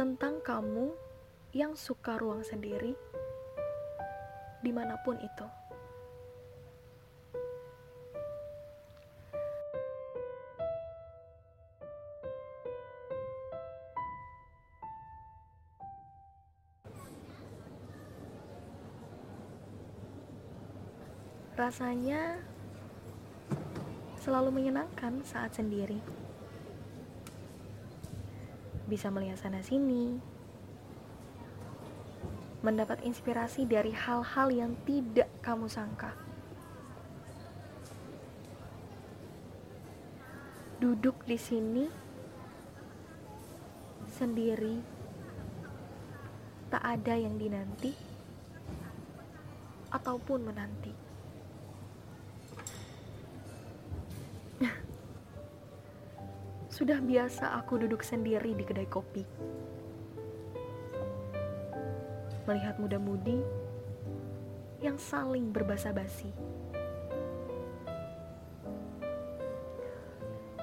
tentang kamu yang suka ruang sendiri di mana pun itu. Rasanya selalu menyenangkan saat sendiri. Bisa melihat sana-sini, mendapat inspirasi dari hal-hal yang tidak kamu sangka. Duduk di sini sendiri, tak ada yang dinanti ataupun menanti. Sudah biasa aku duduk sendiri di kedai kopi. Melihat muda-mudi yang saling berbasa basi.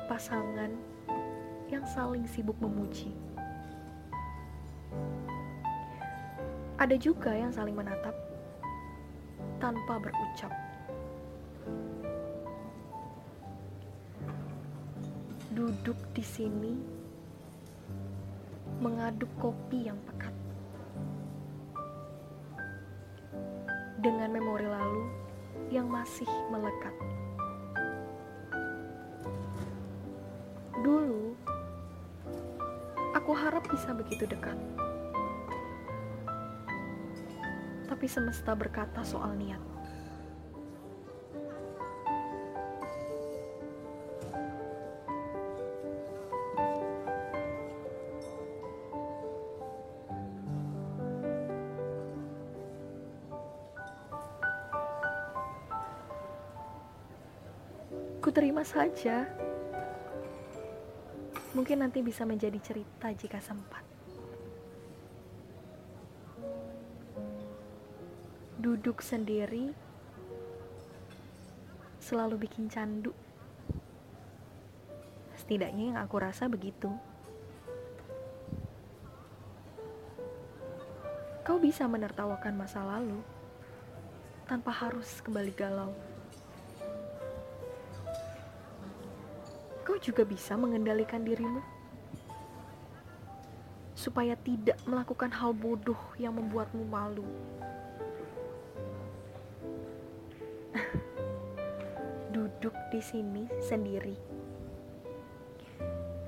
Pasangan yang saling sibuk memuji. Ada juga yang saling menatap tanpa berucap. Duduk di sini mengaduk kopi yang pekat dengan memori lalu yang masih melekat. Dulu, aku harap bisa begitu dekat. Tapi semesta berkata soal niat. Ku terima saja. Mungkin nanti bisa menjadi cerita jika sempat. Duduk sendiri selalu bikin candu. Setidaknya yang aku rasa begitu. Kau bisa menertawakan masa lalu tanpa harus kembali galau. Kau juga bisa mengendalikan dirimu supaya tidak melakukan hal bodoh yang membuatmu malu. Duduk di sini sendiri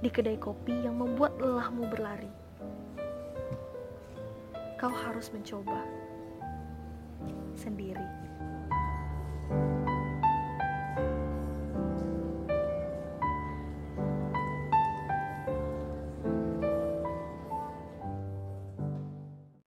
di kedai kopi yang membuat lelahmu berlari. Kau harus mencoba sendiri.